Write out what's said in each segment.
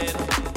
little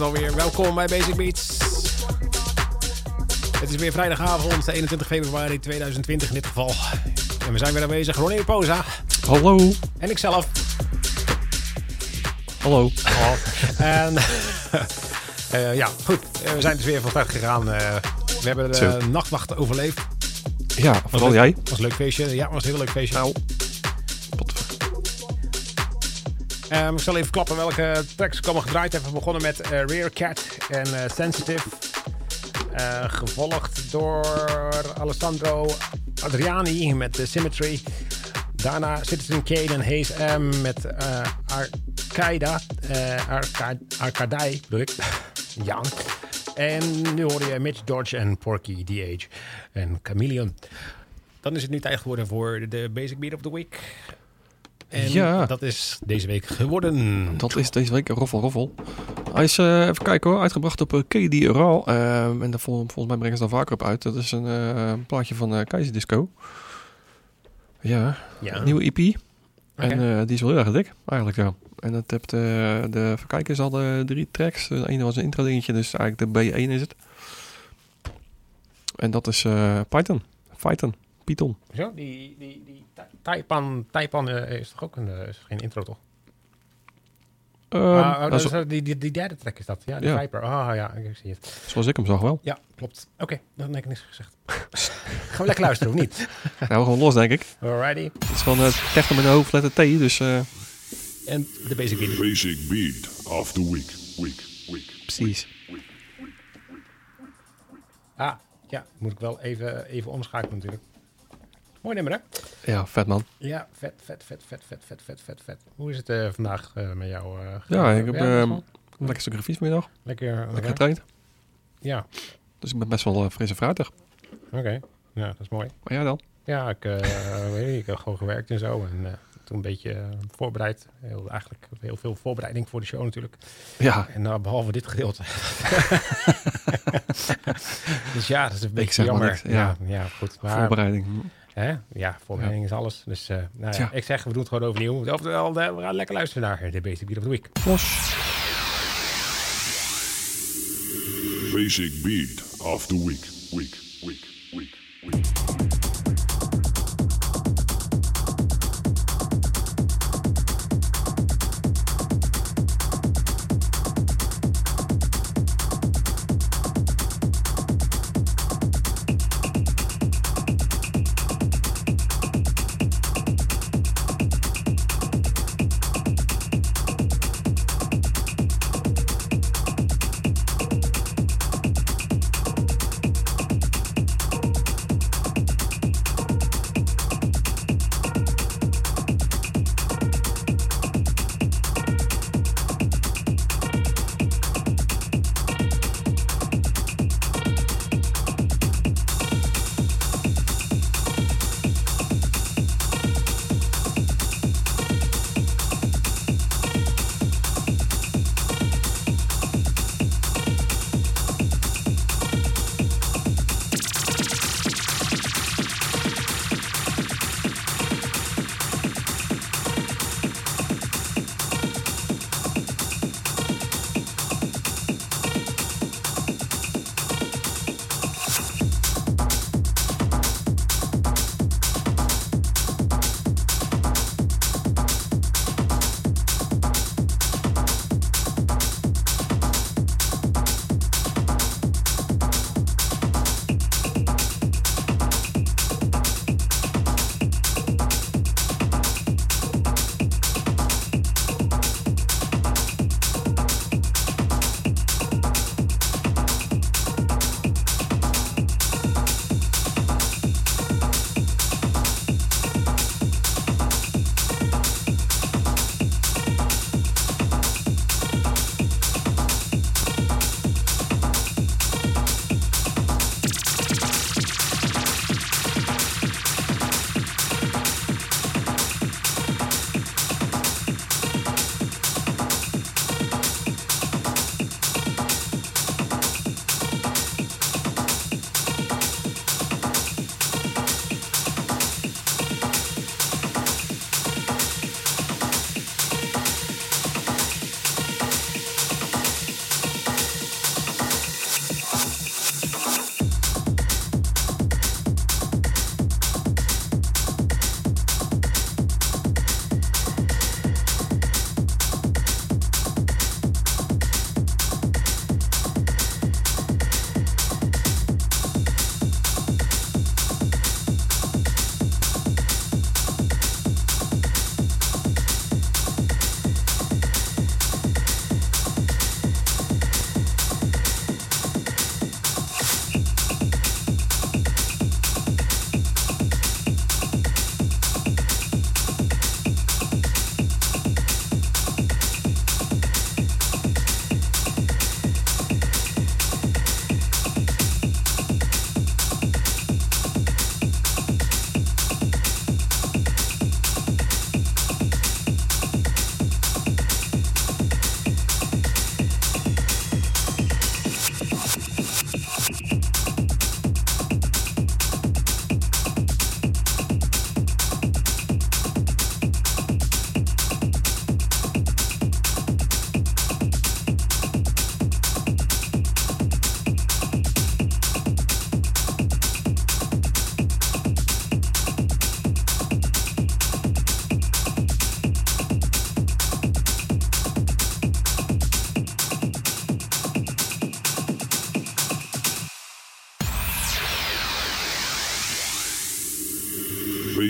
Alweer. Welkom bij Basic Beats. Het is weer vrijdagavond, 21 februari 2020 in dit geval. En we zijn weer aanwezig. Ronnie Poza Hallo. en ikzelf. Hallo. En eh, ja, goed. Eh, we zijn dus weer van start gegaan. Eh, we hebben de Zo. nachtwacht overleefd. Ja, vooral leuk. jij. was een leuk feestje. Ja, was een heel leuk feestje. Nou. Ehm, ik zal even klappen welke tracks allemaal gedraaid heb. We begonnen met eh, Rear Cat en eh, Sensitive. Eh, gevolgd door Alessandro Adriani met The Symmetry. Daarna Citizen Kane en Haze M met Arcaida. eh Arca Arcadai bedoel ik. ja. En nu hoor je Mitch Dodge en Porky DH en Chameleon. Dan is het nu tijd geworden voor de Basic Beat of the Week. En Ja. dat is deze week geworden. Dat is deze week roffel roffel. Hij is, eh, even kijken hoor, uitgebracht op uh, KD Raw. Ehm, en daar vol- volgens mij brengen ze dan vaker op uit. Dat is een eh, plaatje van eh Keizer Disco. Ja, Ja. nieuwe EP. En eh, die is wel heel erg dik, eigenlijk ja. En dat hebt eh, de ze hadden drie tracks. De ene was een intro dingetje, dus eigenlijk de B1 is het. En dat is eh, Python. Python. Python. Zo, die, die, die Ta- Taipan, Taipan eh, is toch ook een, eh, is geen intro toch? Oh, nou, dat is, eh, die, die, die derde track is dat. Ja, de Ja. Viper. Ah ja, ik zie het. zoals ik hem zag wel. Ja, klopt. Oké, dan heb ik niks gezegd. Gaan we lekker luisteren of niet? Nou, gewoon los denk ik. Alrighty. Het is gewoon uh, techno met een hoofdletter T, dus eh, En de basic beat. Basic beat of the week. Week. Week. precies. Ah, ja, moet ik wel even, even omschakelen natuurlijk. Mooi nummer, hè? Ja, vet man. Ja, vet, vet, vet, vet, vet, vet, vet, vet, vet. Hoe is het eh, vandaag eh, met jou? eh, Ja, ik heb een lekker stuk fiets vanmiddag. lekker. Lekker getraind. Ja, Dus ik ben best wel uh, fris en fruitig. oké. Ja, dat is mooi. Maar jij dan? Ja, ik, weet je, ik heb gewoon gewerkt en zo. En toen een beetje voorbereid. Heel, eigenlijk heel veel voorbereiding voor de show natuurlijk. Ja, En nou, behalve dit gedeelte. dus ja, dat is een beetje zeg maar jammer. niks, ja. ja. Ja, goed. Maar, voorbereiding. Hè? Ja, voorbereiding is alles. Dus eh, nou ja, ik zeg, we doen het gewoon overnieuw. Oftewel, de- we gaan lekker luisteren naar de Basic Beat of the Week. Los. Basic beat of the week. Week. Week. Week. Week.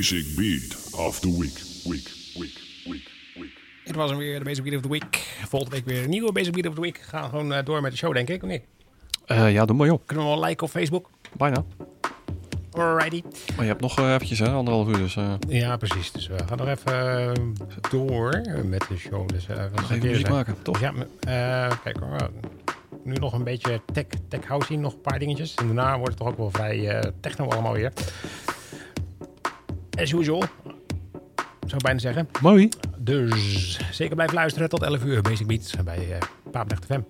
Basic Beat of the Week. Week, week, week, week. Dit was hem weer, de Basic Beat of the Week. Volgende week weer een nieuwe Basic Beat of the Week. Gaan we gewoon eh, door met de show, denk ik, of niet? Eh, ja, doe maar joh. Kunnen we wel liken op Facebook? Bijna. Alrighty. Maar je hebt nog eh, eventjes, hè, anderhalf uur. Dus eh, Ja, precies. Dus we gaan nog even door met de show. Dus, we gaan nog even muziek zijn. maken, toch? Ja, eh, kijk hoor. Nu nog een beetje tech, tech house nog een paar dingetjes. En daarna wordt het toch ook wel vrij eh, techno allemaal weer. As usual, zou ik bijna zeggen. Mooi. Dus zeker blijven luisteren tot 11 uur. Basic Beats bij uh, Papendrecht FM.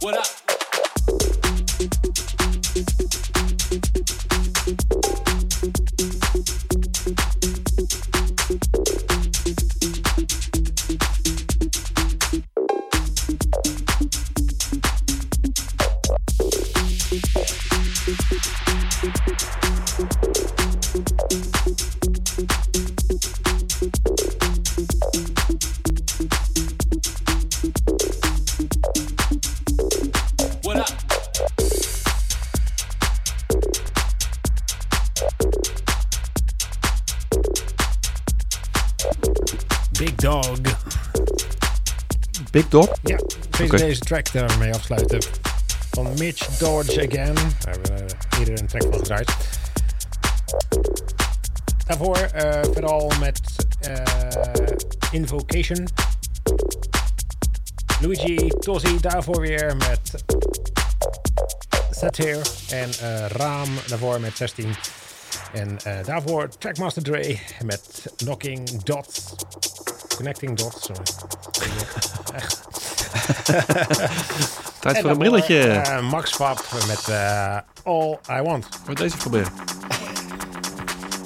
What up? Big Dog. Ja, deze, Oké. deze track daarmee afsluiten. Van Mitch Dodge Again. Daar hebben we eh, eerder een track van gedraaid. Daarvoor eh, vooral met eh, Invocation. Luigi Tosi daarvoor weer met Satyr. En eh, Raam daarvoor met 16. En daarvoor Trackmaster Dre met Knocking Dots. Connecting Dots. Sorry. Tijd voor een brilletje. Uh, Max Fab met All I Want. Moet deze proberen.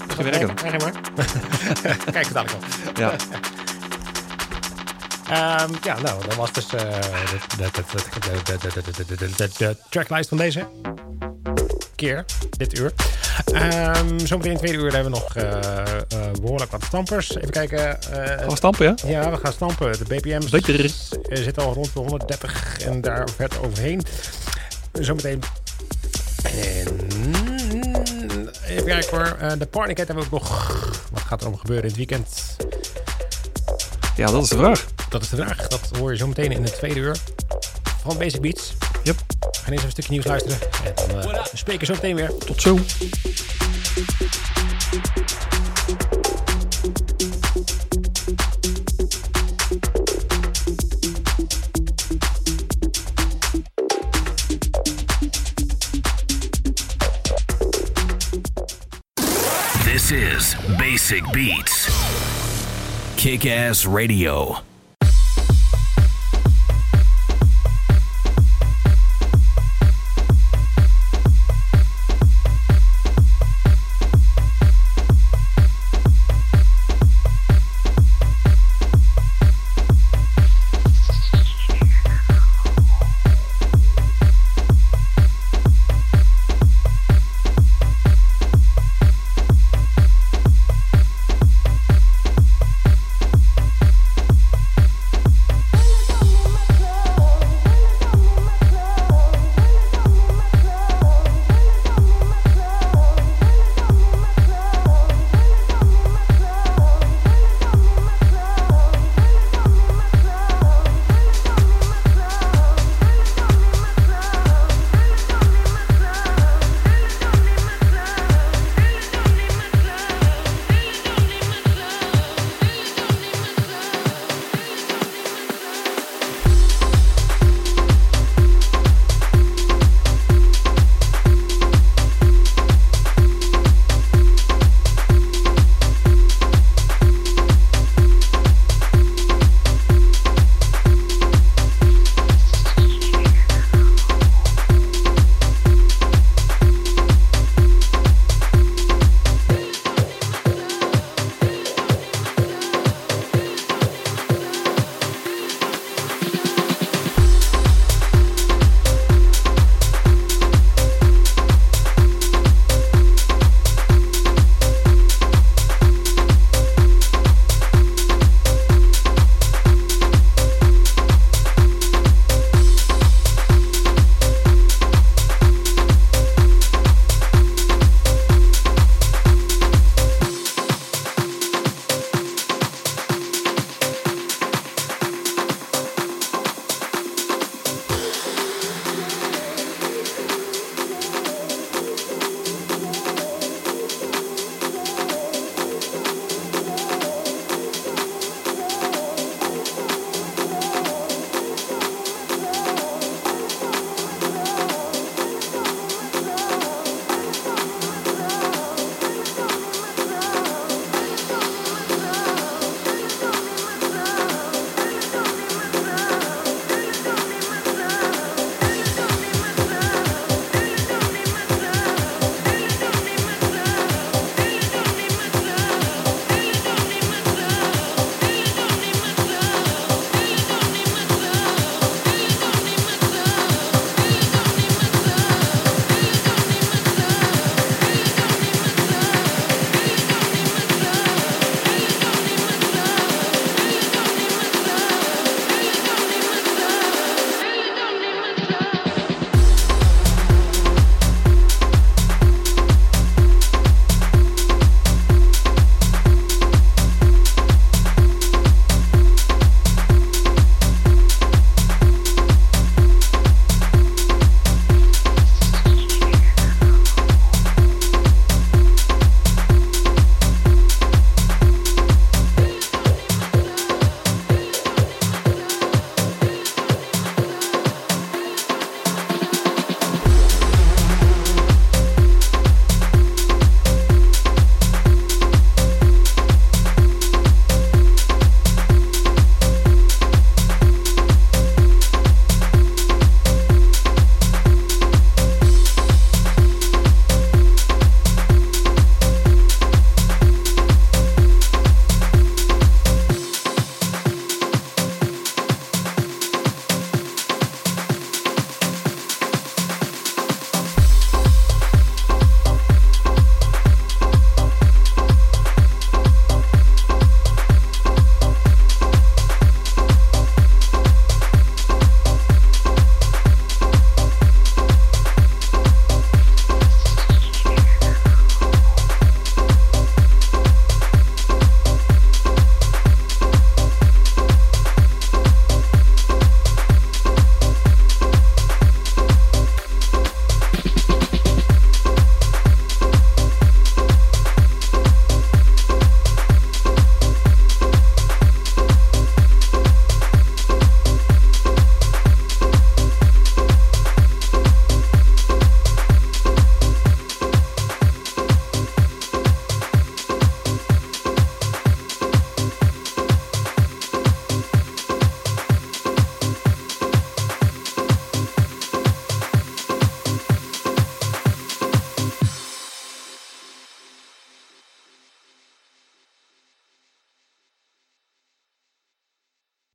Ga werken. Kijk het dadelijk al. Ja. Ja, nou, dat was dus de, de, de tracklijst van deze keer, dit uur. Ehm zometeen tweede uur hebben we nog eh, eh, behoorlijk wat stampers. Even kijken. eh, Gaan we stampen, ja? ja, we gaan stampen. De BPM's Lekker. zitten al rond de 130 en daar verder overheen. Zometeen. En even kijken hoor. Eh, de Partycat hebben we ook nog. Wat gaat er om gebeuren in het weekend? Ja, dat is de vraag. Dat is de vraag. Dat hoor je zometeen in het tweede uur van Basic Beats. Gaan eerst even een stukje nieuws luisteren. En dan eh, spreken we zo meteen weer. Tot zo. This is Basic Beats. Kick Ass Radio.